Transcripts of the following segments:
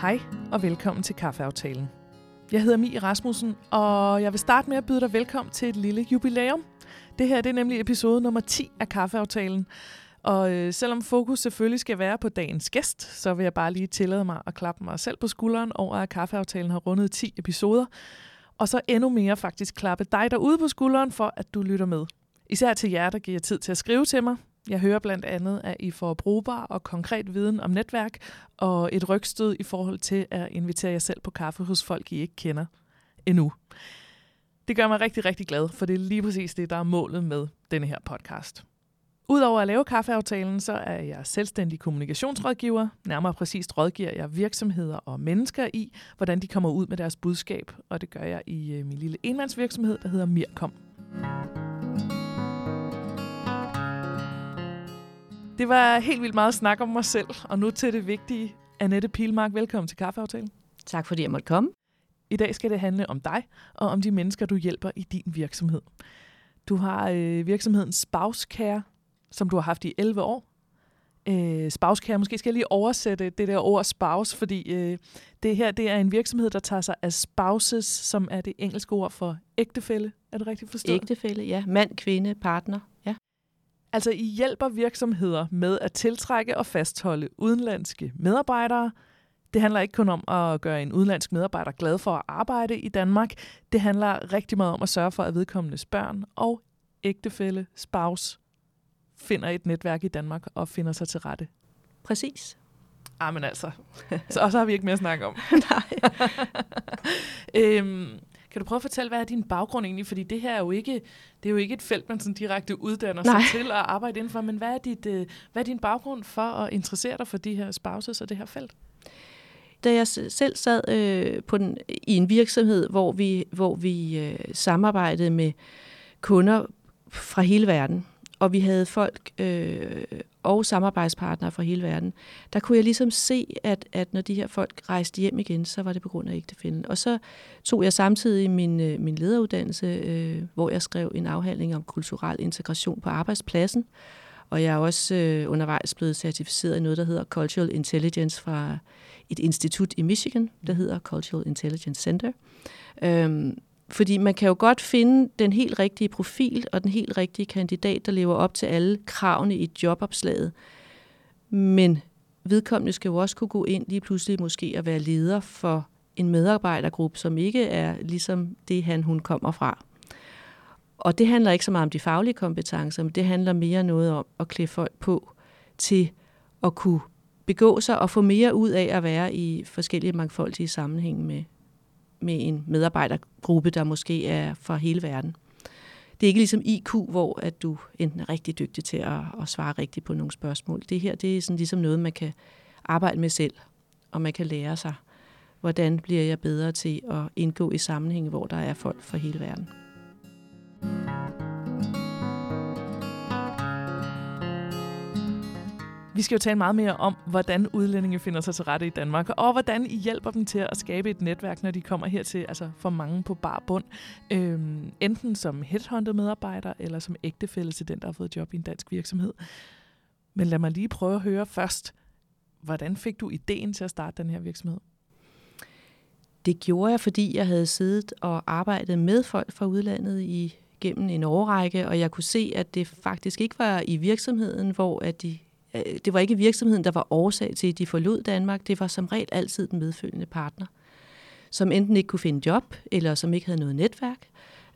Hej og velkommen til Kaffeaftalen. Jeg hedder Mie Rasmussen, og jeg vil starte med at byde dig velkommen til et lille jubilæum. Det her det er nemlig episode nummer 10 af Kaffeaftalen. Og øh, selvom fokus selvfølgelig skal være på dagens gæst, så vil jeg bare lige tillade mig at klappe mig selv på skulderen over, at Kaffeaftalen har rundet 10 episoder. Og så endnu mere faktisk klappe dig derude på skulderen for, at du lytter med. Især til jer, der giver tid til at skrive til mig. Jeg hører blandt andet, at I får brugbar og konkret viden om netværk og et rygstød i forhold til at invitere jer selv på kaffe hos folk, I ikke kender endnu. Det gør mig rigtig, rigtig glad, for det er lige præcis det, der er målet med denne her podcast. Udover at lave kaffeaftalen, så er jeg selvstændig kommunikationsrådgiver. Nærmere præcist rådgiver jeg virksomheder og mennesker i, hvordan de kommer ud med deres budskab. Og det gør jeg i øh, min lille enmandsvirksomhed, der hedder Mirkom. Det var helt vildt meget snak om mig selv, og nu til det vigtige. Annette Pilmark, velkommen til Kaffeaftalen. Tak fordi jeg måtte komme. I dag skal det handle om dig og om de mennesker, du hjælper i din virksomhed. Du har øh, virksomheden Spauskær, som du har haft i 11 år. Øh, Spauskær, måske skal jeg lige oversætte det der ord spouse, fordi øh, det her det er en virksomhed, der tager sig af spouses, som er det engelske ord for ægtefælle. Er det rigtigt forstået? Ægtefælle, ja. Mand, kvinde, partner, ja. Altså, I hjælper virksomheder med at tiltrække og fastholde udenlandske medarbejdere. Det handler ikke kun om at gøre en udenlandsk medarbejder glad for at arbejde i Danmark. Det handler rigtig meget om at sørge for, at vedkommendes børn og ægtefælle, spouse, finder et netværk i Danmark og finder sig til rette. Præcis. Ah, men altså. Så, og så har vi ikke mere at snakke om. Nej. øhm, kan du prøve at fortælle, hvad er din baggrund egentlig? Fordi det her er jo ikke, det er jo ikke et felt, man sådan direkte uddanner Nej. sig til at arbejde indenfor. Men hvad er, dit, øh, hvad er din baggrund for at interessere dig for de her spouses og det her felt? Da jeg selv sad øh, på den, i en virksomhed, hvor vi, hvor vi øh, samarbejdede med kunder fra hele verden, og vi havde folk øh, og samarbejdspartnere fra hele verden, der kunne jeg ligesom se, at, at når de her folk rejste hjem igen, så var det på grund af ægtefælden. Og så tog jeg samtidig min, øh, min lederuddannelse, øh, hvor jeg skrev en afhandling om kulturel integration på arbejdspladsen. Og jeg er også øh, undervejs blevet certificeret i noget, der hedder Cultural Intelligence fra et institut i Michigan, der hedder Cultural Intelligence Center. Øhm, fordi man kan jo godt finde den helt rigtige profil og den helt rigtige kandidat, der lever op til alle kravene i jobopslaget. Men vedkommende skal jo også kunne gå ind lige pludselig måske at være leder for en medarbejdergruppe, som ikke er ligesom det, han hun kommer fra. Og det handler ikke så meget om de faglige kompetencer, men det handler mere noget om at klæde folk på til at kunne begå sig og få mere ud af at være i forskellige mangfoldige sammenhænge med, med en medarbejdergruppe, der måske er fra hele verden. Det er ikke ligesom IQ, hvor at du enten er rigtig dygtig til at, at svare rigtigt på nogle spørgsmål. Det her det er sådan ligesom noget, man kan arbejde med selv, og man kan lære sig, hvordan bliver jeg bedre til at indgå i sammenhænge, hvor der er folk fra hele verden. Vi skal jo tale meget mere om, hvordan udlændinge finder sig til rette i Danmark, og hvordan I hjælper dem til at skabe et netværk, når de kommer hertil, altså for mange på bar bund. Øhm, enten som headhunted medarbejder, eller som ægtefælle til den, der har fået job i en dansk virksomhed. Men lad mig lige prøve at høre først, hvordan fik du ideen til at starte den her virksomhed? Det gjorde jeg, fordi jeg havde siddet og arbejdet med folk fra udlandet i gennem en årrække, og jeg kunne se, at det faktisk ikke var i virksomheden, hvor at de, Øh, det var ikke virksomheden, der var årsag til, at de forlod Danmark. Det var som regel altid den medfølgende partner, som enten ikke kunne finde job, eller som ikke havde noget netværk,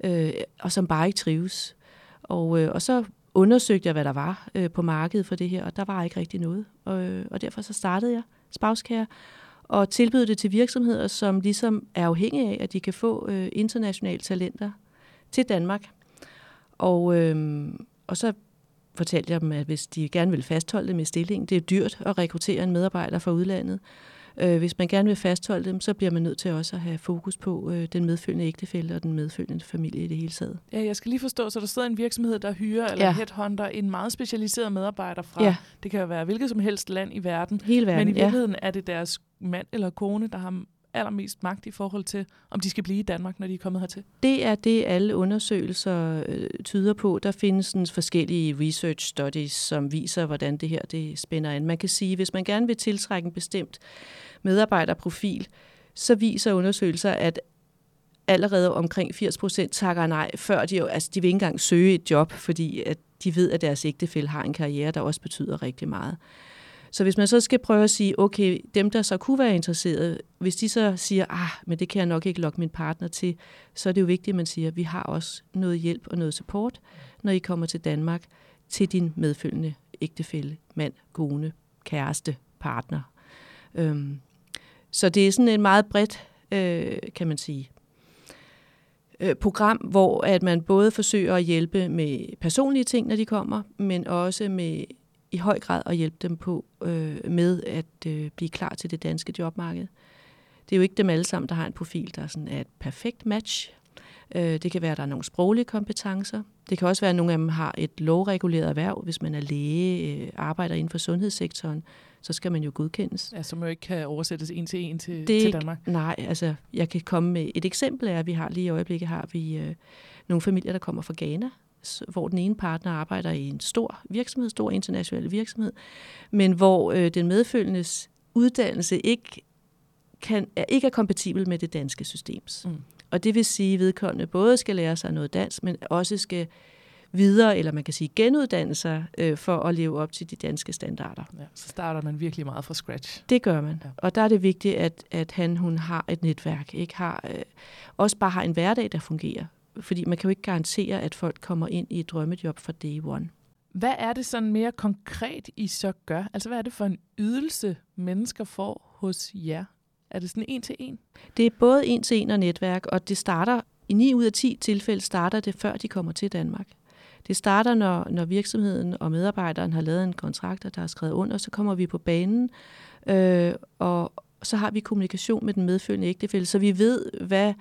øh, og som bare ikke trives. Og, øh, og så undersøgte jeg, hvad der var øh, på markedet for det her, og der var ikke rigtig noget. Og, øh, og derfor så startede jeg Spauskær, og tilbød det til virksomheder, som ligesom er afhængige af, at de kan få øh, internationale talenter til Danmark. Og, øh, og så fortalte jeg dem, at hvis de gerne vil fastholde dem i stillingen, det er dyrt at rekruttere en medarbejder fra udlandet. Øh, hvis man gerne vil fastholde dem, så bliver man nødt til også at have fokus på øh, den medfølgende ægtefælle og den medfølgende familie i det hele taget. Ja, jeg skal lige forstå, så der sidder en virksomhed, der hyrer eller Ja. headhunter en meget specialiseret medarbejder fra, Ja. det kan jo være hvilket som helst land i verden, Hele verden, men i ja. virkeligheden er det deres mand eller kone, der har allermest magt i forhold til, om de skal blive i Danmark, når de er kommet hertil? Det er det, alle undersøgelser øh, tyder på. Der findes sådan forskellige research studies, som viser, hvordan det her det spænder an. Man kan sige, hvis man gerne vil tiltrække en bestemt medarbejderprofil, så viser undersøgelser, at allerede omkring 80 procent takker nej, før de jo, altså de vil ikke engang søge et job, fordi at de ved, at deres ægtefælle har en karriere, der også betyder rigtig meget. Så hvis man så skal prøve at sige, okay, dem der så kunne være interesserede, hvis de så siger, ah, men det kan jeg nok ikke lokke min partner til, så er det jo vigtigt, at man siger, at vi har også noget hjælp og noget support, når I kommer til Danmark, til din medfølgende ægtefælle, mand, kone, kæreste, partner. Øhm, så det er sådan et meget bredt, øh, kan man sige, øh, program, hvor at man både forsøger at hjælpe med personlige ting, når de kommer, men også med i høj grad at hjælpe dem på øh, med at øh, blive klar til det danske jobmarked. Det er jo ikke dem alle sammen, der har en profil, der sådan er et perfekt match. Øh, det kan være, at der er nogle sproglige kompetencer. Det kan også være, at nogle af dem har et lovreguleret erhverv. Hvis man er læge, øh, arbejder inden for sundhedssektoren, så skal man jo godkendes. Ja, som jo ikke kan oversættes en til en til, det til Danmark. Nej, altså jeg kan komme med et eksempel af, at vi har lige i øjeblikket har vi øh, nogle familier, der kommer fra Ghana, hvor den ene partner arbejder i en stor virksomhed, stor international virksomhed, men hvor øh, den medfølgendes uddannelse ikke, kan, er, ikke er kompatibel med det danske systems. Mm. Og det vil sige, at vedkommende både skal lære sig noget dansk, men også skal videre, eller man kan sige genuddanne sig, øh, for at leve op til de danske standarder. Ja, så starter man virkelig meget fra scratch. Det gør man. Ja. Og der er det vigtigt, at, at han hun har et netværk, ikke har, øh, også bare har en hverdag, der fungerer. Fordi man kan jo ikke garantere, at folk kommer ind i et drømmejob fra day one. Hvad er det sådan mere konkret, I så gør? Altså, hvad er det for en ydelse, mennesker får hos jer? Er det sådan en til en? Det er både en til en og netværk, og det starter, i 9 ud af 10 tilfælde starter det, før de kommer til Danmark. Det starter, når, når virksomheden og medarbejderen har lavet en kontrakt, og der er skrevet under, så kommer vi på banen, øh, og så har vi kommunikation med den medfølgende ægtefælde, så vi ved, hvad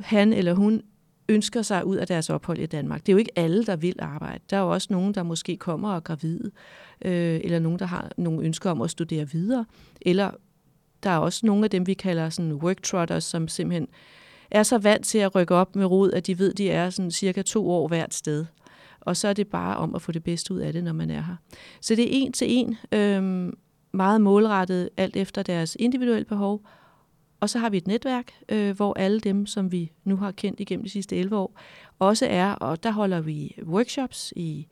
han eller hun ønsker sig ud af deres ophold i Danmark. Det er jo ikke alle, der vil arbejde. Der er jo også nogen, der måske kommer og er gravide, øh, eller nogen, der har nogle ønsker om at studere videre, eller der er også nogle af dem, vi kalder sådan worktrotters, som simpelthen er så vant til at rykke op med rod, at de ved, at de er sådan cirka to år hvert sted. Og så er det bare om at få det bedste ud af det, når man er her. Så det er en til en, øh, meget målrettet alt efter deres individuelle behov, og så har vi et netværk, øh, hvor alle dem, som vi nu har kendt igennem de sidste 11 år, også er, og der holder vi workshops i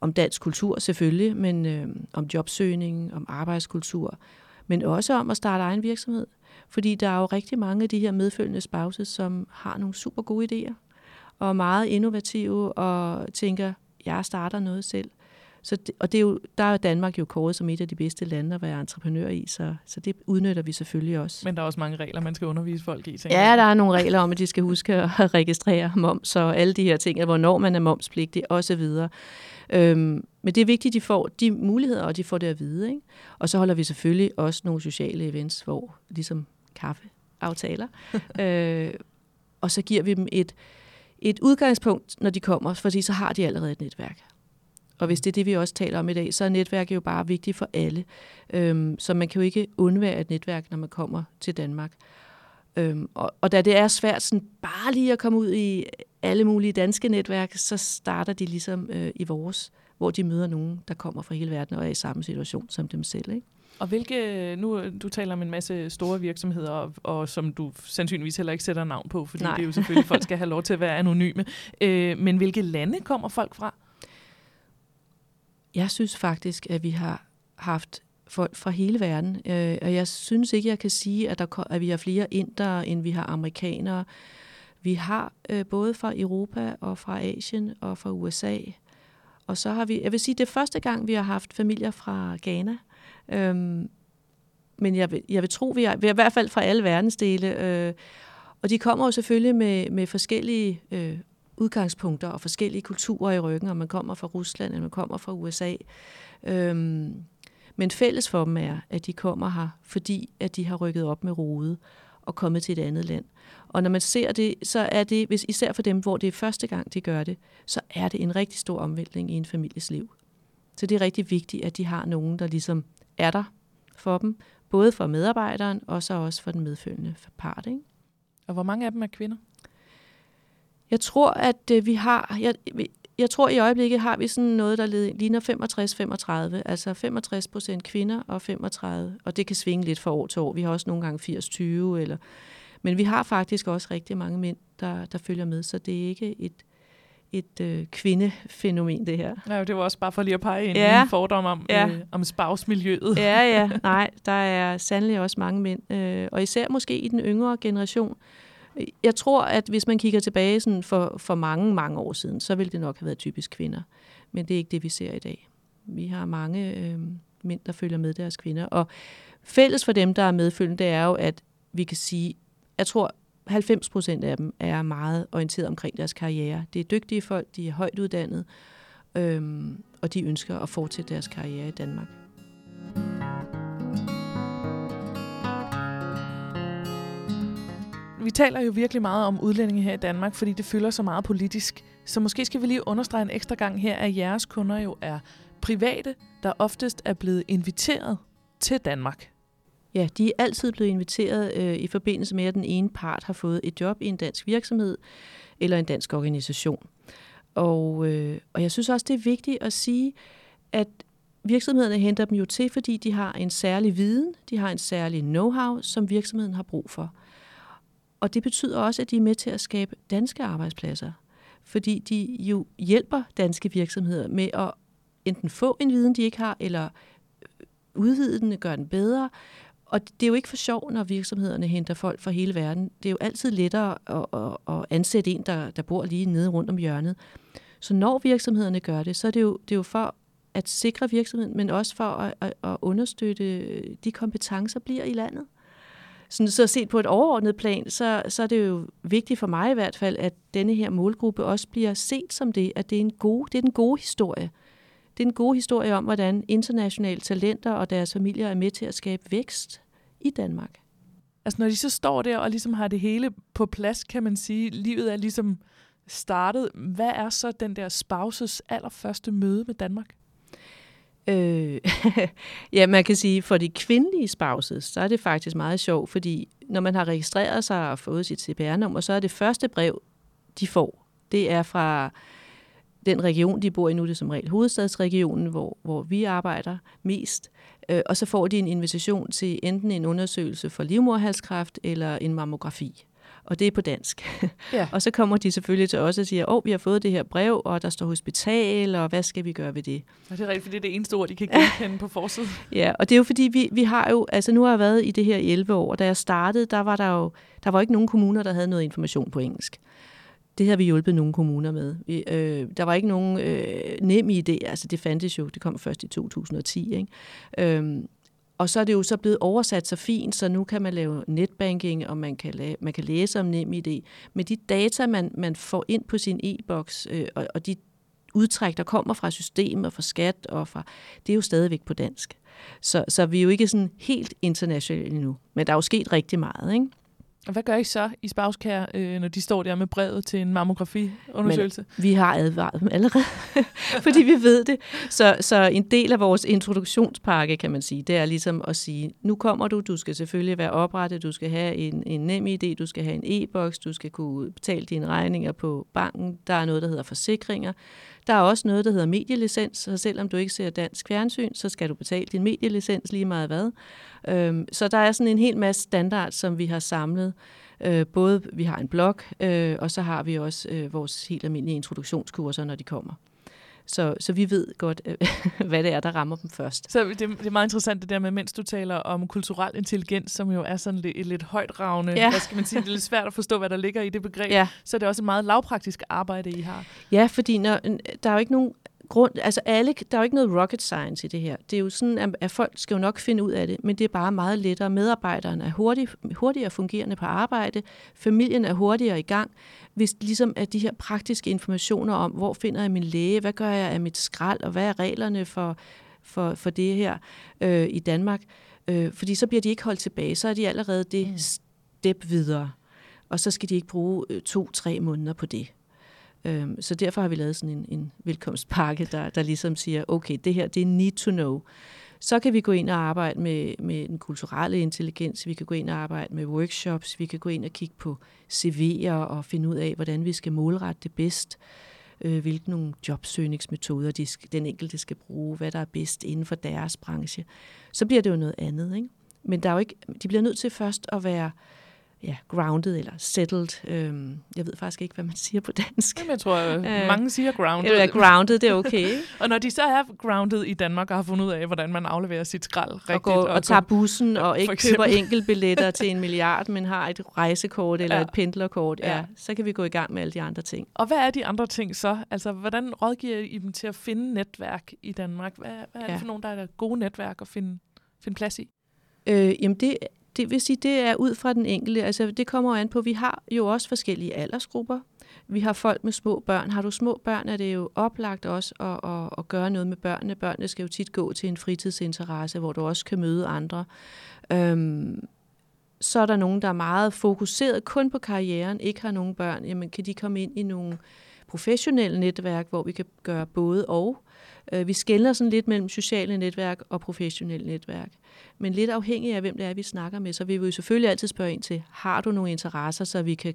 om dansk kultur selvfølgelig, men øh, om jobsøgning, om arbejdskultur, men også om at starte egen virksomhed. Fordi der er jo rigtig mange af de her medfølgende spouses, som har nogle super gode idéer, og er meget innovative og tænker, jeg starter noget selv. Så det, og det er jo, der er Danmark jo kåret som et af de bedste lande at være entreprenør i, så, så det udnytter vi selvfølgelig også. Men der er også mange regler, man skal undervise folk i. Ja, jeg. der er nogle regler om, at de skal huske at registrere moms og alle de her ting, og hvornår man er momspligtig osv. Øhm, men det er vigtigt, at de får de muligheder, og de får det at vide. Ikke? Og så holder vi selvfølgelig også nogle sociale events, hvor ligesom kaffeaftaler, øh, og så giver vi dem et, et udgangspunkt, når de kommer, fordi så har de allerede et netværk. Og hvis det er det, vi også taler om i dag, så er netværk jo bare vigtigt for alle. Øhm, så man kan jo ikke undvære et netværk, når man kommer til Danmark. Øhm, og, og da det er svært sådan bare lige at komme ud i alle mulige danske netværk, så starter de ligesom øh, i vores, hvor de møder nogen, der kommer fra hele verden og er i samme situation som dem selv. Ikke? Og hvilke, nu du taler om en masse store virksomheder, og, og som du sandsynligvis heller ikke sætter navn på, fordi Nej. det er jo selvfølgelig, folk skal have lov til at være anonyme. Øh, men hvilke lande kommer folk fra? Jeg synes faktisk, at vi har haft folk fra hele verden, øh, og jeg synes ikke, jeg kan sige, at, der, at vi har flere indere, end vi har amerikanere. Vi har øh, både fra Europa og fra Asien og fra USA. Og så har vi, jeg vil sige, det er første gang, vi har haft familier fra Ghana. Øhm, men jeg vil, jeg vil tro, vi er, vi er i hvert fald fra alle verdensdele. Øh, og de kommer jo selvfølgelig med, med forskellige øh, udgangspunkter og forskellige kulturer i ryggen, om man kommer fra Rusland eller man kommer fra USA. Øhm, men fælles for dem er, at de kommer her, fordi at de har rykket op med rode og kommet til et andet land. Og når man ser det, så er det, hvis især for dem, hvor det er første gang, de gør det, så er det en rigtig stor omvæltning i en families liv. Så det er rigtig vigtigt, at de har nogen, der ligesom er der for dem, både for medarbejderen og så også for den medfølgende part. Ikke? Og hvor mange af dem er kvinder? Jeg tror, at øh, vi har... Jeg, jeg tror i øjeblikket har vi sådan noget, der ligner 65-35, altså 65 procent kvinder og 35, og det kan svinge lidt fra år til år. Vi har også nogle gange 80-20, eller, men vi har faktisk også rigtig mange mænd, der, der følger med, så det er ikke et, et øh, kvindefænomen, det her. Ja, det var også bare for lige at pege ind ja. en fordom om, ja. øh, om spavsmiljøet. Ja, ja, nej, der er sandelig også mange mænd, øh, og især måske i den yngre generation, jeg tror, at hvis man kigger tilbage sådan for, for mange, mange år siden, så ville det nok have været typisk kvinder. Men det er ikke det, vi ser i dag. Vi har mange øh, mænd, der følger med deres kvinder. Og fælles for dem, der er medfølgende, det er jo, at vi kan sige, jeg tror, 90 procent af dem er meget orienteret omkring deres karriere. Det er dygtige folk, de er højt uddannet, øhm, og de ønsker at fortsætte deres karriere i Danmark. Vi taler jo virkelig meget om udlændinge her i Danmark, fordi det fylder så meget politisk. Så måske skal vi lige understrege en ekstra gang her, at jeres kunder jo er private, der oftest er blevet inviteret til Danmark. Ja, de er altid blevet inviteret øh, i forbindelse med, at den ene part har fået et job i en dansk virksomhed eller en dansk organisation. Og, øh, og jeg synes også, det er vigtigt at sige, at virksomhederne henter dem jo til, fordi de har en særlig viden, de har en særlig know-how, som virksomheden har brug for. Og det betyder også, at de er med til at skabe danske arbejdspladser, fordi de jo hjælper danske virksomheder med at enten få en viden, de ikke har, eller øh, udvide den og gøre den bedre. Og det er jo ikke for sjov, når virksomhederne henter folk fra hele verden. Det er jo altid lettere at, at, at ansætte en, der, der bor lige nede rundt om hjørnet. Så når virksomhederne gør det, så er det jo, det er jo for at sikre virksomheden, men også for at, at, at understøtte de kompetencer bliver i landet sådan, så set på et overordnet plan, så, så er det jo vigtigt for mig i hvert fald, at denne her målgruppe også bliver set som det, at det er, en god, det er den gode historie. Det er en god historie om, hvordan internationale talenter og deres familier er med til at skabe vækst i Danmark. Altså når de så står der og ligesom har det hele på plads, kan man sige, livet er ligesom startet. Hvad er så den der spouses allerførste møde med Danmark? Øh, ja, man kan sige, for de kvindelige spouses, så er det faktisk meget sjovt, fordi når man har registreret sig og fået sit CPR-nummer, så er det første brev, de får, det er fra den region, de bor i nu, det er som regel hovedstadsregionen, hvor, hvor vi arbejder mest. Øh, og så får de en invitation til enten en undersøgelse for livmorhalskræft eller en mammografi og det er på dansk. Ja. og så kommer de selvfølgelig til os og siger, åh, oh, vi har fået det her brev, og der står hospital, og hvad skal vi gøre ved det? Og det er rigtigt, fordi det er det eneste ord, de kan genkende på forsiden. Ja, og det er jo fordi, vi, vi har jo, altså nu har jeg været i det her i 11 år, og da jeg startede, der var der jo, der var ikke nogen kommuner, der havde noget information på engelsk. Det har vi hjulpet nogle kommuner med. Vi, øh, der var ikke nogen øh, nem idé, altså det fandtes jo, det kom først i 2010, ikke? Øhm, og så er det jo så blevet oversat så fint, så nu kan man lave netbanking, og man kan, lave, man kan læse om NemID. Men de data, man, man får ind på sin e-boks, øh, og, og de udtræk, der kommer fra systemet fra skat, og fra, det er jo stadigvæk på dansk. Så, så vi er jo ikke sådan helt internationale nu. Men der er jo sket rigtig meget, ikke? Hvad gør I så i Spavskær, øh, når de står der med brevet til en mammografiundersøgelse? Men vi har advaret dem allerede, fordi vi ved det. Så, så en del af vores introduktionspakke, kan man sige, det er ligesom at sige, nu kommer du, du skal selvfølgelig være oprettet, du skal have en, en nem idé, du skal have en e-boks, du skal kunne betale dine regninger på banken, der er noget, der hedder forsikringer. Der er også noget, der hedder medielicens, så selvom du ikke ser dansk fjernsyn, så skal du betale din medielicens lige meget hvad. Øhm, så der er sådan en hel masse standard, som vi har samlet. Øh, både vi har en blog, øh, og så har vi også øh, vores helt almindelige introduktionskurser, når de kommer. Så, så vi ved godt, øh, hvad det er, der rammer dem først. Så det, det er meget interessant det der med, mens du taler om kulturel intelligens, som jo er sådan lidt, lidt højt ravne, ja. hvad skal man sige, det er lidt svært at forstå, hvad der ligger i det begreb, ja. så er det også et meget lavpraktisk arbejde, I har. Ja, fordi når, der er jo ikke nogen grund, altså alle, der er jo ikke noget rocket science i det her. Det er jo sådan, at, at folk skal jo nok finde ud af det, men det er bare meget lettere. Medarbejderne er hurtig, hurtigere fungerende på arbejde, familien er hurtigere i gang, hvis ligesom at de her praktiske informationer om, hvor finder jeg min læge, hvad gør jeg af mit skrald, og hvad er reglerne for, for, for det her øh, i Danmark, øh, fordi så bliver de ikke holdt tilbage, så er de allerede det mm. step videre, og så skal de ikke bruge øh, to-tre måneder på det. Øhm, så derfor har vi lavet sådan en, en velkomstpakke, der, der ligesom siger, okay, det her, det er need to know. Så kan vi gå ind og arbejde med, med den kulturelle intelligens, vi kan gå ind og arbejde med workshops, vi kan gå ind og kigge på CV'er og finde ud af, hvordan vi skal målrette det bedst, øh, hvilke nogle jobsøgningsmetoder de skal, den enkelte skal bruge, hvad der er bedst inden for deres branche. Så bliver det jo noget andet. Ikke? Men der er jo ikke, de bliver nødt til først at være ja, grounded eller settled. Øhm, jeg ved faktisk ikke, hvad man siger på dansk. Jamen, jeg tror, øh, mange siger grounded. Eller grounded, det er okay. og når de så er grounded i Danmark og har fundet ud af, hvordan man afleverer sit skrald rigtigt. Og, går, og, og tager bussen og ikke køber enkeltbilletter til en milliard, men har et rejsekort eller ja. et pendlerkort, ja. ja, så kan vi gå i gang med alle de andre ting. Og hvad er de andre ting så? Altså, hvordan rådgiver I dem til at finde netværk i Danmark? Hvad, hvad er ja. det for nogle, der er gode netværk at finde, finde plads i? Øh, jamen det, det vil sige, det er ud fra den enkelte. Altså, det kommer an på, vi har jo også forskellige aldersgrupper. Vi har folk med små børn. Har du små børn, er det jo oplagt også at, at, at gøre noget med børnene. Børnene skal jo tit gå til en fritidsinteresse, hvor du også kan møde andre. Øhm, så er der nogen, der er meget fokuseret kun på karrieren, ikke har nogen børn. Jamen, kan de komme ind i nogle professionelle netværk, hvor vi kan gøre både og. Øh, vi skældner sådan lidt mellem sociale netværk og professionelle netværk. Men lidt afhængig af, hvem det er, vi snakker med, så vil vi jo selvfølgelig altid spørge ind til, har du nogle interesser, så vi kan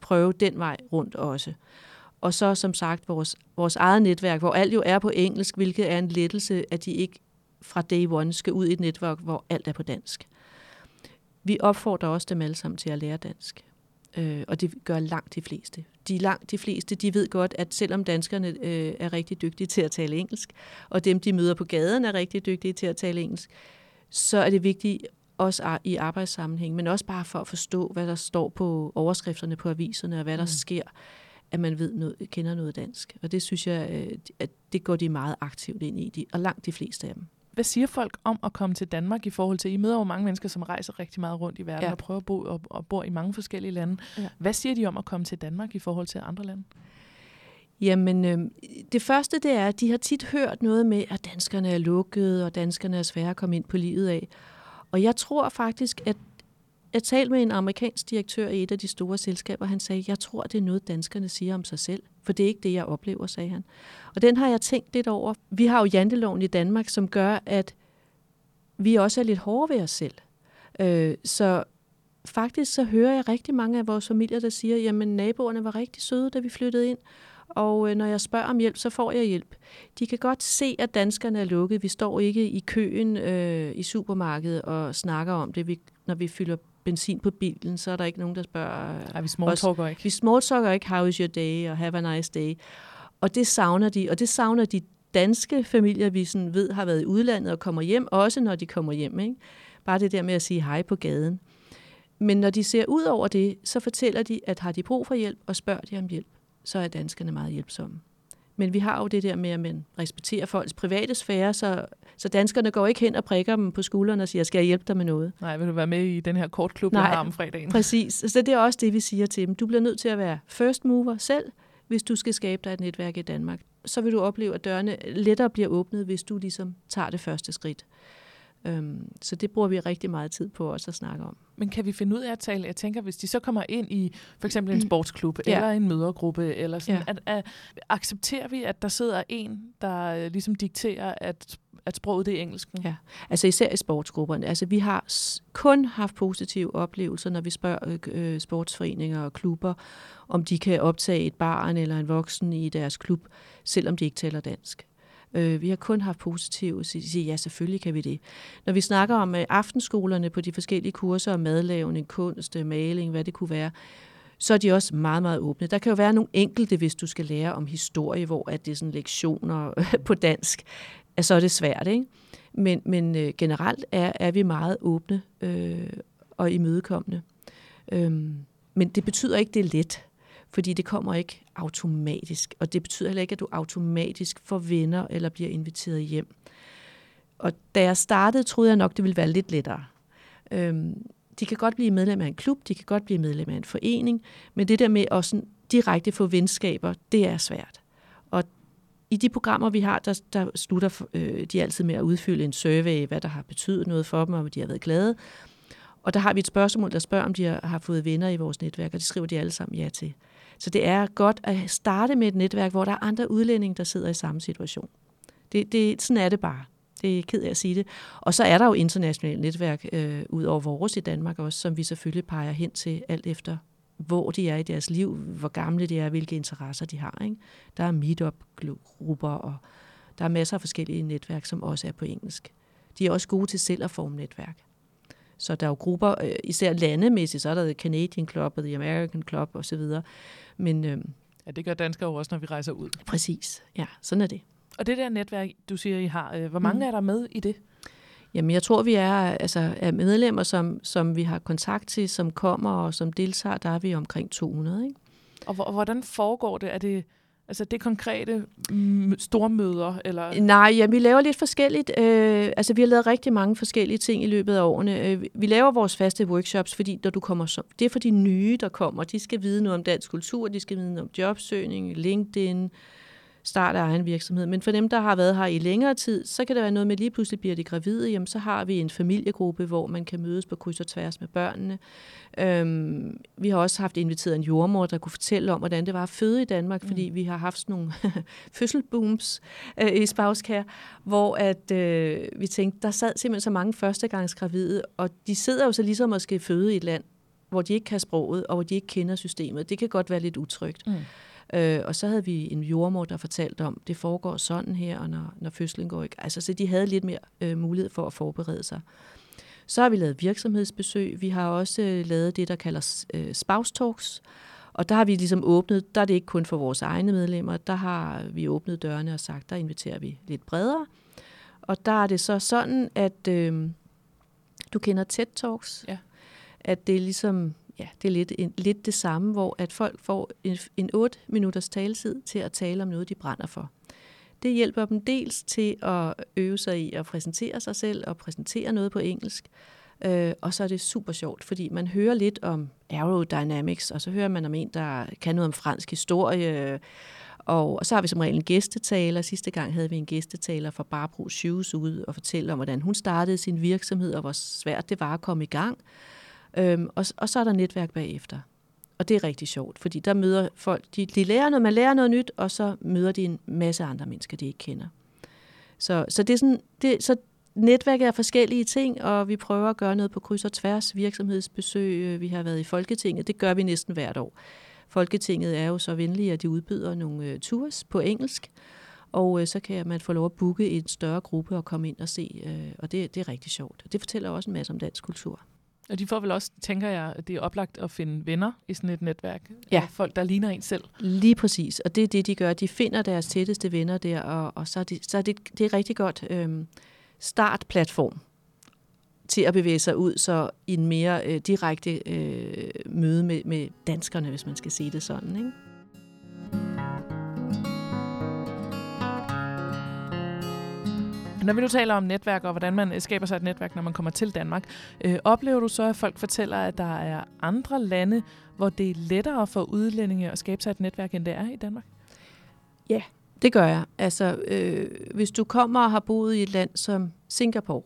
prøve den vej rundt også. Og så som sagt vores, vores eget netværk, hvor alt jo er på engelsk, hvilket er en lettelse, at de ikke fra day one skal ud i et netværk, hvor alt er på dansk. Vi opfordrer også dem alle sammen til at lære dansk. Øh, og det gør langt de fleste. De langt de fleste, de ved godt, at selvom danskerne øh, er rigtig dygtige til at tale engelsk, og dem, de møder på gaden, er rigtig dygtige til at tale engelsk, så er det vigtigt også i arbejdssammenhæng, men også bare for at forstå, hvad der står på overskrifterne på aviserne, og hvad der mm. sker, at man ved noget, kender noget dansk. Og det synes jeg, øh, at det går de meget aktivt ind i, og langt de fleste af dem. Hvad siger folk om at komme til Danmark i forhold til, I møder jo mange mennesker, som rejser rigtig meget rundt i verden ja. og prøver at bo og, og bor i mange forskellige lande. Ja. Hvad siger de om at komme til Danmark i forhold til andre lande? Jamen, øh, det første det er, at de har tit hørt noget med, at danskerne er lukkede, og danskerne er svære at komme ind på livet af. Og jeg tror faktisk, at jeg talte med en amerikansk direktør i et af de store selskaber, han sagde, jeg tror, det er noget, danskerne siger om sig selv, for det er ikke det, jeg oplever, sagde han. Og den har jeg tænkt lidt over. Vi har jo janteloven i Danmark, som gør, at vi også er lidt hårde ved os selv. Øh, så faktisk så hører jeg rigtig mange af vores familier, der siger, jamen naboerne var rigtig søde, da vi flyttede ind, og øh, når jeg spørger om hjælp, så får jeg hjælp. De kan godt se, at danskerne er lukket. Vi står ikke i køen øh, i supermarkedet og snakker om det. Vi, når vi fylder benzin på bilen, så er der ikke nogen, der spørger Nej, vi smalltalker ikke. Vi smalltalker ikke, how is your day, og have a nice day. Og det savner de, og det savner de danske familier, vi sådan ved har været i udlandet og kommer hjem, også når de kommer hjem. Ikke? Bare det der med at sige hej på gaden. Men når de ser ud over det, så fortæller de, at har de brug for hjælp, og spørger de om hjælp så er danskerne meget hjælpsomme. Men vi har jo det der med, at man respekterer folks private sfære, så, så danskerne går ikke hen og prikker dem på skulderen og siger, skal jeg hjælpe dig med noget? Nej, vil du være med i den her kortklub, Nej, jeg har om fredagen? præcis. Så det er også det, vi siger til dem. Du bliver nødt til at være first mover selv, hvis du skal skabe dig et netværk i Danmark. Så vil du opleve, at dørene lettere bliver åbnet, hvis du ligesom tager det første skridt. Øhm, så det bruger vi rigtig meget tid på også at snakke om. Men kan vi finde ud af at tale? Jeg tænker, hvis de så kommer ind i for eksempel en mm. sportsklub ja. eller en mødergruppe, eller sådan, ja. at, at, accepterer vi, at der sidder en, der øh, ligesom dikterer, at at sproget det er engelsk. Ja, altså især i sportsgrupperne. Altså vi har kun haft positive oplevelser, når vi spørger øh, øh, sportsforeninger og klubber, om de kan optage et barn eller en voksen i deres klub, selvom de ikke taler dansk. Øh, vi har kun haft positive, så siger, ja, selvfølgelig kan vi det. Når vi snakker om øh, aftenskolerne på de forskellige kurser om madlavning, kunst, øh, maling, hvad det kunne være, så er de også meget, meget åbne. Der kan jo være nogle enkelte, hvis du skal lære om historie, hvor at det er sådan lektioner på dansk, så er det svært, ikke? Men, men øh, generelt er, er vi meget åbne øh, og imødekommende. Øhm, men det betyder ikke, det er let fordi det kommer ikke automatisk, og det betyder heller ikke, at du automatisk får venner eller bliver inviteret hjem. Og da jeg startede, troede jeg nok, det ville være lidt lettere. Øhm, de kan godt blive medlem af en klub, de kan godt blive medlem af en forening, men det der med at sådan direkte få venskaber, det er svært. Og i de programmer, vi har, der, der slutter øh, de altid med at udfylde en survey, hvad der har betydet noget for dem, og om de har været glade. Og der har vi et spørgsmål, der spørger, om de har, har fået venner i vores netværk, og det skriver de alle sammen ja til. Så det er godt at starte med et netværk, hvor der er andre udlændinge, der sidder i samme situation. Det, det, sådan er det bare. Det er ked af at sige det. Og så er der jo internationale netværk øh, ud over vores i Danmark også, som vi selvfølgelig peger hen til alt efter, hvor de er i deres liv, hvor gamle de er, hvilke interesser de har. Ikke? Der er meetup-grupper, og der er masser af forskellige netværk, som også er på engelsk. De er også gode til selv at forme netværk. Så der er jo grupper, øh, især landemæssigt, så er der The Canadian Club og The American Club osv. Men, øh, ja, det gør danskere jo også, når vi rejser ud. Præcis, ja, sådan er det. Og det der netværk, du siger, I har, øh, hvor mange mm. er der med i det? Jamen, jeg tror, vi er, altså, er medlemmer, som, som vi har kontakt til, som kommer og som deltager, der er vi omkring 200. Ikke? Og hvordan foregår det? Er det Altså det konkrete mm, stormøder? Eller? Nej, ja, vi laver lidt forskelligt. Øh, altså vi har lavet rigtig mange forskellige ting i løbet af årene. Øh, vi laver vores faste workshops, fordi når du kommer så, det er for de nye, der kommer. De skal vide noget om dansk kultur, de skal vide noget om jobsøgning, LinkedIn, start af egen virksomhed. Men for dem, der har været her i længere tid, så kan det være noget med, lige pludselig bliver de gravide, jamen så har vi en familiegruppe, hvor man kan mødes på kryds og tværs med børnene. Øhm, vi har også haft inviteret en jordmor, der kunne fortælle om, hvordan det var at føde i Danmark, mm. fordi vi har haft sådan nogle fødselbooms øh, i Spauskær, hvor at, øh, vi tænkte, der sad simpelthen så mange førstegangsgravide, og de sidder jo så ligesom at skal føde i et land, hvor de ikke kan sproget, og hvor de ikke kender systemet. Det kan godt være lidt utrygt. Mm. Øh, og så havde vi en jordmor, der fortalte om, det foregår sådan her, og når, når fødslen går i Altså, så de havde lidt mere øh, mulighed for at forberede sig. Så har vi lavet virksomhedsbesøg. Vi har også øh, lavet det, der kalder øh, spouse talks. Og der har vi ligesom åbnet, der er det ikke kun for vores egne medlemmer, der har vi åbnet dørene og sagt, der inviterer vi lidt bredere. Og der er det så sådan, at øh, du kender TED Talks. Ja. At det er ligesom ja, det er lidt, en, lidt det samme, hvor at folk får en, en 8 minutters taletid til at tale om noget, de brænder for. Det hjælper dem dels til at øve sig i at præsentere sig selv og præsentere noget på engelsk, øh, og så er det super sjovt, fordi man hører lidt om aerodynamics, og så hører man om en, der kan noget om fransk historie, og så har vi som regel en gæstetaler. Sidste gang havde vi en gæstetaler fra Barbro Shoes ude og fortælle om, hvordan hun startede sin virksomhed, og hvor svært det var at komme i gang. Øhm, og, og så er der netværk bagefter. Og det er rigtig sjovt, fordi der møder folk, de, de lærer noget, man lærer noget nyt, og så møder de en masse andre mennesker, de ikke kender. Så, så det er sådan, det, så netværk er forskellige ting, og vi prøver at gøre noget på kryds og tværs. Virksomhedsbesøg, øh, vi har været i Folketinget, det gør vi næsten hvert år. Folketinget er jo så venlige, at de udbyder nogle øh, tours på engelsk, og øh, så kan man få lov at booke en større gruppe og komme ind og se, øh, og det, det er rigtig sjovt. Det fortæller også en masse om dansk kultur. Og de får vel også, tænker jeg, at det er oplagt at finde venner i sådan et netværk. Ja. Folk, der ligner en selv. Lige præcis. Og det er det, de gør. De finder deres tætteste venner der, og, og så er, det, så er det, det er rigtig godt øhm, startplatform til at bevæge sig ud så i en mere øh, direkte øh, møde med, med danskerne, hvis man skal sige det sådan. Ikke? Når vi nu taler om netværk og hvordan man øh, skaber sig et netværk, når man kommer til Danmark, øh, oplever du så, at folk fortæller, at der er andre lande, hvor det er lettere for udlændinge at skabe sig et netværk, end det er i Danmark? Ja, det gør jeg. Altså, øh, hvis du kommer og har boet i et land som Singapore,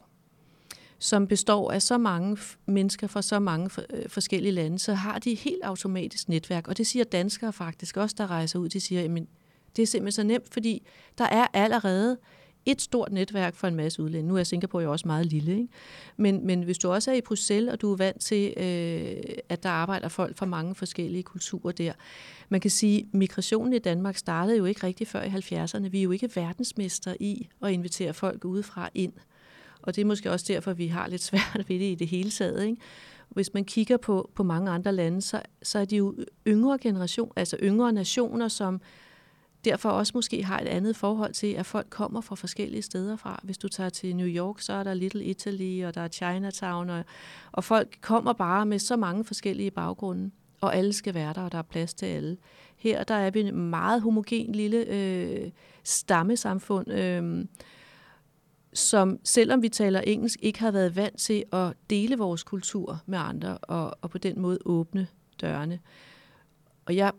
som består af så mange mennesker fra så mange øh, forskellige lande, så har de helt automatisk netværk. Og det siger danskere faktisk også, der rejser ud. De siger, at det er simpelthen så nemt, fordi der er allerede et stort netværk for en masse udlændinge. Nu er Singapore jo også meget lille, ikke? Men, men hvis du også er i Bruxelles, og du er vant til, øh, at der arbejder folk fra mange forskellige kulturer der. Man kan sige, at migrationen i Danmark startede jo ikke rigtig før i 70'erne. Vi er jo ikke verdensmester i at invitere folk udefra ind. Og det er måske også derfor, vi har lidt svært ved det i det hele taget. Ikke? Hvis man kigger på, på mange andre lande, så, så er de jo yngre generation, altså yngre nationer, som derfor også måske har et andet forhold til, at folk kommer fra forskellige steder fra. Hvis du tager til New York, så er der Little Italy, og der er Chinatown, og, og folk kommer bare med så mange forskellige baggrunde, og alle skal være der, og der er plads til alle. Her der er vi en meget homogen lille øh, stammesamfund, øh, som selvom vi taler engelsk, ikke har været vant til at dele vores kultur med andre, og, og på den måde åbne dørene. Og jeg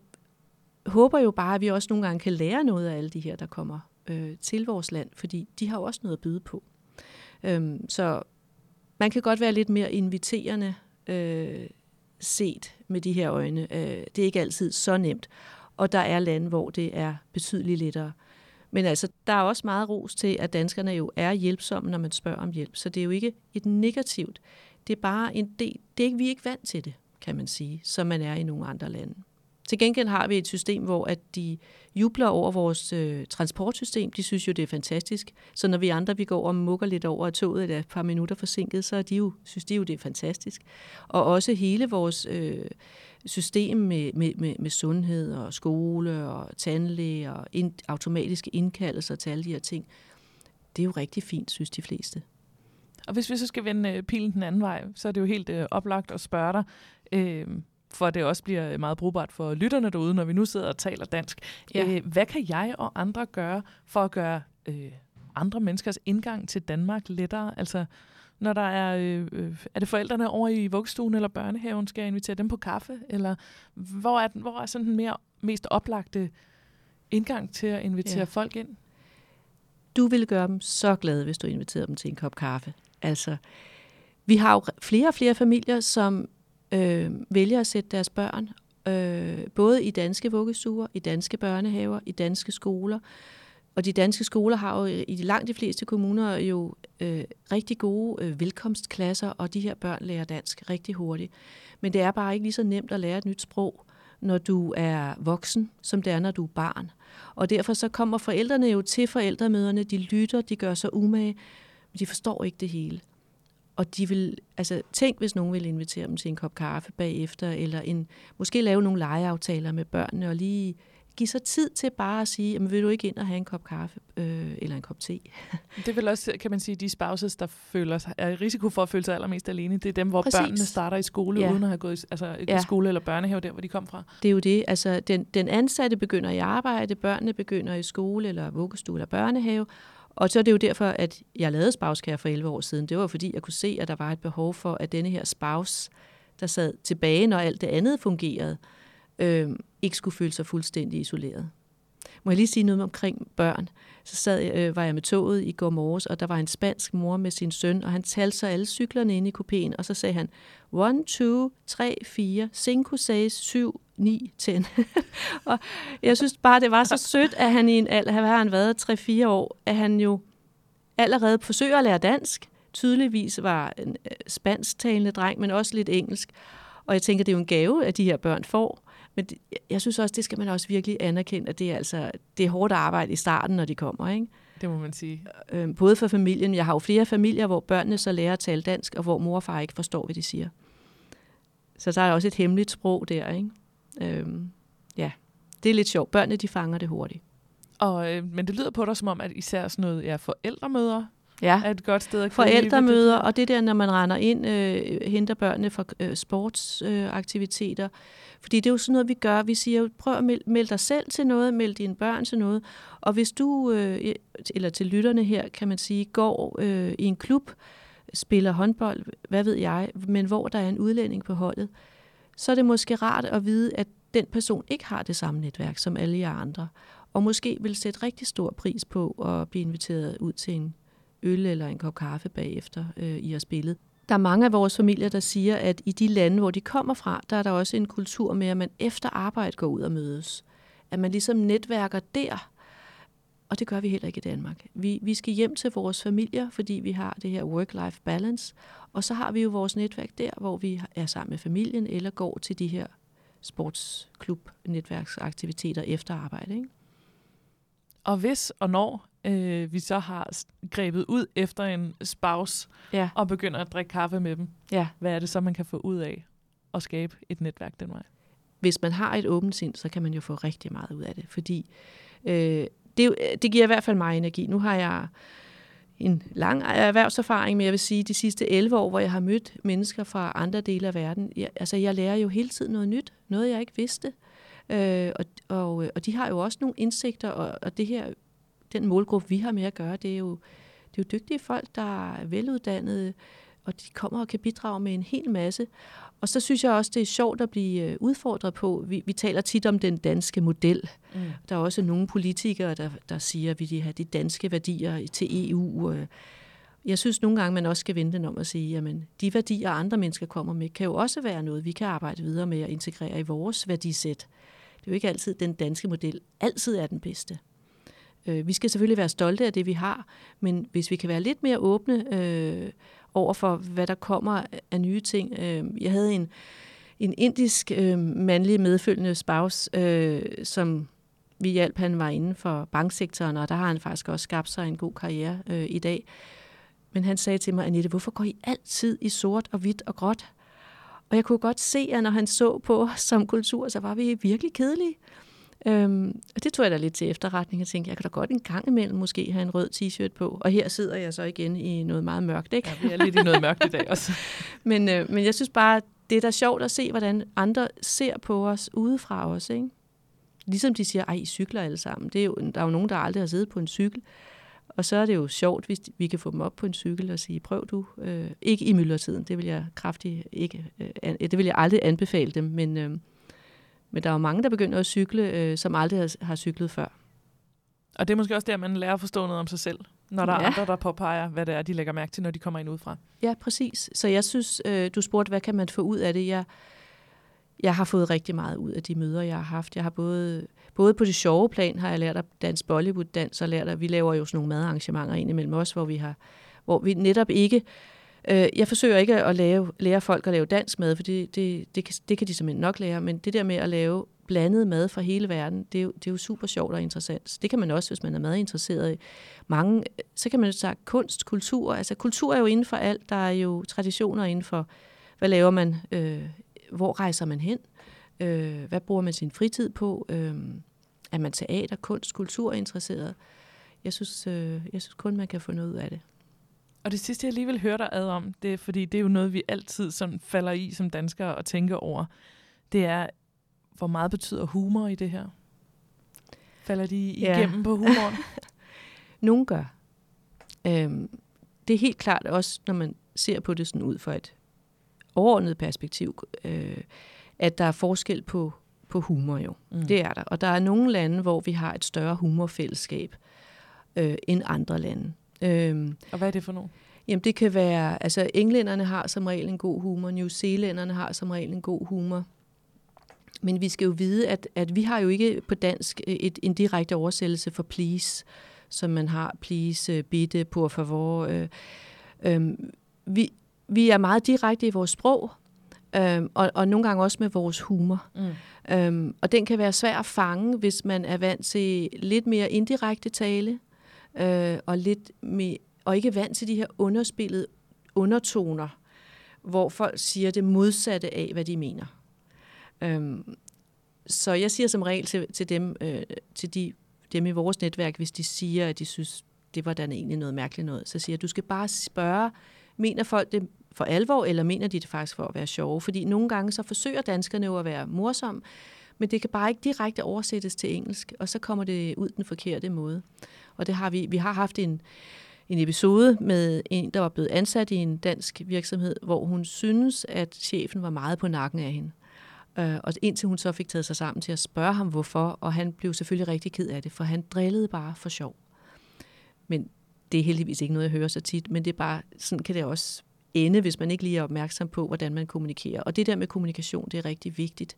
håber jo bare, at vi også nogle gange kan lære noget af alle de her, der kommer øh, til vores land, fordi de har jo også noget at byde på. Øhm, så man kan godt være lidt mere inviterende øh, set med de her øjne. Øh, det er ikke altid så nemt, og der er lande, hvor det er betydeligt lettere. Men altså, der er også meget ros til, at danskerne jo er hjælpsomme, når man spørger om hjælp. Så det er jo ikke et negativt. Det er bare en del. Det er ikke, vi er ikke vant til det, kan man sige, som man er i nogle andre lande. Til gengæld har vi et system, hvor at de jubler over vores øh, transportsystem. De synes jo, det er fantastisk. Så når vi andre vi går og mukker lidt over, at toget er et par minutter forsinket, så er de jo, synes de jo, det er fantastisk. Og også hele vores øh, system med, med, med, med sundhed og skole og tandlæge og ind, automatiske indkaldelser til alle de her ting, det er jo rigtig fint, synes de fleste. Og hvis vi så skal vende øh, pilen den anden vej, så er det jo helt øh, oplagt at spørge dig, øh, for at det også bliver meget brugbart for lytterne derude, når vi nu sidder og taler dansk. Ja. Øh, hvad kan jeg og andre gøre for at gøre øh, andre menneskers indgang til Danmark lettere? Altså, når der er, øh, øh, er det forældrene over i vuggestuen eller børnehaven, skal jeg invitere dem på kaffe? Eller hvor er, den, hvor er sådan den mere, mest oplagte indgang til at invitere ja. folk ind? Du ville gøre dem så glade, hvis du inviterede dem til en kop kaffe. Altså, vi har jo flere og flere familier, som øh, vælger at sætte deres børn øh, både i danske vuggestuer, i danske børnehaver, i danske skoler. Og de danske skoler har jo øh, i de langt de fleste kommuner jo øh, rigtig gode øh, velkomstklasser, og de her børn lærer dansk rigtig hurtigt. Men det er bare ikke lige så nemt at lære et nyt sprog, når du er voksen, som det er, når du er barn. Og derfor så kommer forældrene jo til forældremøderne, de lytter, de gør sig umage, men de forstår ikke det hele. Og de vil, altså tænk, hvis nogen vil invitere dem til en kop kaffe bagefter, eller en, måske lave nogle legeaftaler med børnene, og lige give sig tid til bare at sige, jamen, vil du ikke ind og have en kop kaffe øh, eller en kop te? det er vel også, kan man sige, de spouses, der føler sig, er i risiko for at føle sig allermest alene. Det er dem, hvor Præcis. børnene starter i skole, ja. uden at have gået altså, ja. i skole eller børnehave, der hvor de kom fra. Det er jo det. Altså, den, den ansatte begynder i arbejde, børnene begynder i skole eller vuggestue eller børnehave, og så er det jo derfor, at jeg lavede Spauskær for 11 år siden. Det var fordi, jeg kunne se, at der var et behov for, at denne her spouse, der sad tilbage, når alt det andet fungerede, øh, ikke skulle føle sig fuldstændig isoleret. Må jeg lige sige noget omkring børn? Så sad, øh, var jeg med toget i går morges, og der var en spansk mor med sin søn, og han talte så alle cyklerne ind i kupéen, og så sagde han, 1, 2, 3, 4, 5, 6, 7, 9, 10. og jeg synes bare, det var så sødt, at han i en alder, har han været 3-4 år, at han jo allerede forsøger at lære dansk. Tydeligvis var en øh, spansktalende dreng, men også lidt engelsk. Og jeg tænker, det er jo en gave, at de her børn får. Men det, jeg synes også, det skal man også virkelig anerkende, at det er, altså, det er hårdt arbejde i starten, når de kommer. Ikke? Det må man sige. Øh, både for familien. Jeg har jo flere familier, hvor børnene så lærer at tale dansk, og hvor mor og far ikke forstår, hvad de siger. Så der er også et hemmeligt sprog der. Ikke? Øh, ja, det er lidt sjovt. Børnene, de fanger det hurtigt. Og, øh, men det lyder på dig som om, at især sådan noget ja, forældremøder ja. er et godt sted at Forældremøder, og det der, når man render ind, øh, henter børnene fra øh, sportsaktiviteter. Øh, fordi det er jo sådan noget, vi gør. Vi siger jo, prøv at melde, meld dig selv til noget, meld dine børn til noget. Og hvis du, øh, eller til lytterne her, kan man sige, går øh, i en klub, spiller håndbold, hvad ved jeg, men hvor der er en udlænding på holdet, så er det måske rart at vide, at den person ikke har det samme netværk som alle jer andre, og måske vil sætte rigtig stor pris på at blive inviteret ud til en øl eller en kop kaffe bagefter, øh, I har spillet. Der er mange af vores familier, der siger, at i de lande, hvor de kommer fra, der er der også en kultur med, at man efter arbejde går ud og mødes. At man ligesom netværker der. Og det gør vi heller ikke i Danmark. Vi, vi skal hjem til vores familier, fordi vi har det her work-life balance. Og så har vi jo vores netværk der, hvor vi er sammen med familien, eller går til de her sportsklub-netværksaktiviteter efter arbejde. Ikke? Og hvis og når øh, vi så har grebet ud efter en spouse ja. og begynder at drikke kaffe med dem, ja. hvad er det så, man kan få ud af at skabe et netværk den vej? Hvis man har et åbent sind, så kan man jo få rigtig meget ud af det, fordi øh, det, det giver i hvert fald mig energi. Nu har jeg en lang erhvervserfaring, men jeg vil sige, de sidste 11 år, hvor jeg har mødt mennesker fra andre dele af verden, jeg, altså jeg lærer jo hele tiden noget nyt, noget jeg ikke vidste. Øh, og, og, og de har jo også nogle indsigter, og, og det her den målgruppe, vi har med at gøre, det er jo, det er jo dygtige folk, der er veluddannede, og de kommer og kan bidrage med en hel masse. Og så synes jeg også, det er sjovt at blive øh, udfordret på. Vi, vi taler tit om den danske model. Mm. Der er også nogle politikere, der, der siger, at vi vil have de danske værdier til EU. Jeg synes nogle gange, man også skal vente den om at sige, at de værdier, andre mennesker kommer med, kan jo også være noget, vi kan arbejde videre med at integrere i vores værdisæt. Det er jo ikke altid den danske model altid er den bedste. Øh, vi skal selvfølgelig være stolte af det, vi har, men hvis vi kan være lidt mere åbne øh, over for, hvad der kommer af nye ting. Øh, jeg havde en, en indisk øh, mandlig medfølgende spouse, øh, som vi hjalp, han var inden for banksektoren, og der har han faktisk også skabt sig en god karriere øh, i dag. Men han sagde til mig, Anette, hvorfor går I altid i sort og hvidt og gråt? Og jeg kunne godt se, at når han så på os som kultur, så var vi virkelig kedelige. Øhm, og det tog jeg da lidt til efterretning. Jeg tænkte, jeg kan da godt en gang imellem måske have en rød t-shirt på. Og her sidder jeg så igen i noget meget mørkt, ikke? Ja, vi er lidt i noget mørkt i dag også. men, øh, men jeg synes bare, det er da sjovt at se, hvordan andre ser på os udefra os, ikke? Ligesom de siger, ej, I cykler alle sammen. Det er jo, der er jo nogen, der aldrig har siddet på en cykel. Og så er det jo sjovt, hvis vi kan få dem op på en cykel og sige, prøv du. Øh, ikke i myldretiden, det vil jeg kraftigt ikke, øh, det vil jeg aldrig anbefale dem, men, øh, men der er jo mange, der begynder at cykle, øh, som aldrig har, har cyklet før. Og det er måske også der, man lærer at forstå noget om sig selv, når der ja. er andre, der påpeger, hvad det er, de lægger mærke til, når de kommer ind udefra. Ja, præcis. Så jeg synes, øh, du spurgte, hvad kan man få ud af det? Jeg, jeg har fået rigtig meget ud af de møder, jeg har haft. Jeg har både, både på det sjove plan, har jeg lært at danse Bollywood-dans, og lært at vi laver jo sådan nogle madarrangementer ind imellem os, hvor vi har hvor vi netop ikke Øh, jeg forsøger ikke at lave, lære folk at lave dansk mad, for det, det, det, kan, det kan de simpelthen nok lære, men det der med at lave blandet mad fra hele verden, det er, jo, det er jo super sjovt og interessant. Det kan man også, hvis man er madinteresseret i. Mange, så kan man jo sige kunst, kultur. Altså kultur er jo inden for alt. Der er jo traditioner inden for, hvad laver man, øh, hvor rejser man hen, øh, hvad bruger man sin fritid på, øh, er man teater, kunst, kultur interesseret. Jeg synes, øh, jeg synes kun, man kan få noget ud af det. Og det sidste, jeg lige vil høre dig ad om, det er, fordi det er jo noget, vi altid sådan falder i som danskere og tænker over, det er, hvor meget betyder humor i det her? Falder de igennem ja. på humoren? Nogle gør. Øhm, det er helt klart også, når man ser på det sådan ud fra et overordnet perspektiv, øh, at der er forskel på, på humor jo. Mm. Det er der. Og der er nogle lande, hvor vi har et større humorfællesskab øh, end andre lande. Øhm, og hvad er det for nogle? Jamen det kan være, altså englænderne har som regel en god humor, New Zealanderne har som regel en god humor. Men vi skal jo vide, at, at vi har jo ikke på dansk et, en direkte oversættelse for please, som man har please, uh, bitte, por favor. Øh, øh, vi, vi er meget direkte i vores sprog, øh, og, og nogle gange også med vores humor. Mm. Øh, og den kan være svær at fange, hvis man er vant til lidt mere indirekte tale, øh, og lidt med, og ikke vant til de her underspillede undertoner, hvor folk siger det modsatte af, hvad de mener. Øhm, så jeg siger som regel til, til dem, øh, til de, dem i vores netværk, hvis de siger, at de synes, det var da egentlig noget mærkeligt noget, så siger jeg, du skal bare spørge, mener folk det for alvor, eller mener de det faktisk for at være sjove? Fordi nogle gange så forsøger danskerne jo at være morsomme, men det kan bare ikke direkte oversættes til engelsk, og så kommer det ud den forkerte måde. Og det har vi, vi har haft en, en episode med en, der var blevet ansat i en dansk virksomhed, hvor hun synes, at chefen var meget på nakken af hende. Uh, og indtil hun så fik taget sig sammen til at spørge ham, hvorfor, og han blev selvfølgelig rigtig ked af det, for han drillede bare for sjov. Men det er heldigvis ikke noget, jeg hører så tit, men det er bare, sådan kan det også ende, hvis man ikke lige er opmærksom på, hvordan man kommunikerer. Og det der med kommunikation, det er rigtig vigtigt.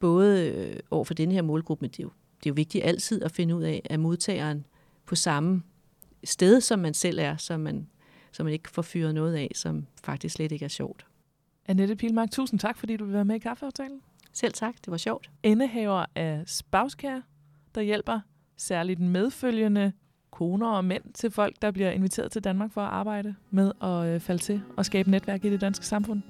Både øh, over for den her målgruppe, men det er, jo, det er jo vigtigt altid at finde ud af, at modtageren på samme sted, som man selv er, så man, så man ikke får fyret noget af, som faktisk slet ikke er sjovt. Annette Pilmark, tusind tak, fordi du vil være med i kaffeaftalen. Selv tak, det var sjovt. Endehaver af Spavskær, der hjælper særligt medfølgende koner og mænd til folk, der bliver inviteret til Danmark for at arbejde med at øh, falde til og skabe netværk i det danske samfund.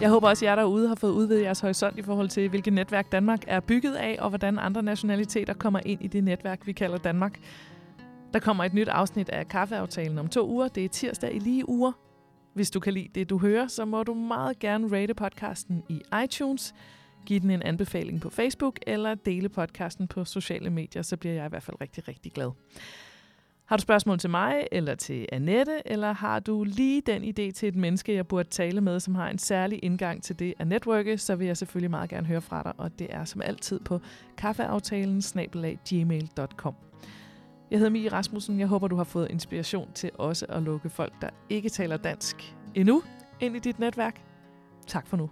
Jeg håber også, at jer derude har fået udvidet jeres horisont i forhold til, hvilket netværk Danmark er bygget af, og hvordan andre nationaliteter kommer ind i det netværk, vi kalder Danmark. Der kommer et nyt afsnit af Kaffeaftalen om to uger. Det er tirsdag i lige uger. Hvis du kan lide det, du hører, så må du meget gerne rate podcasten i iTunes, give den en anbefaling på Facebook eller dele podcasten på sociale medier, så bliver jeg i hvert fald rigtig, rigtig glad. Har du spørgsmål til mig eller til Annette, eller har du lige den idé til et menneske, jeg burde tale med, som har en særlig indgang til det at netværke, så vil jeg selvfølgelig meget gerne høre fra dig, og det er som altid på kaffeaftalen gmail.com. Jeg hedder Mie Rasmussen. Jeg håber, du har fået inspiration til også at lukke folk, der ikke taler dansk endnu, ind i dit netværk. Tak for nu.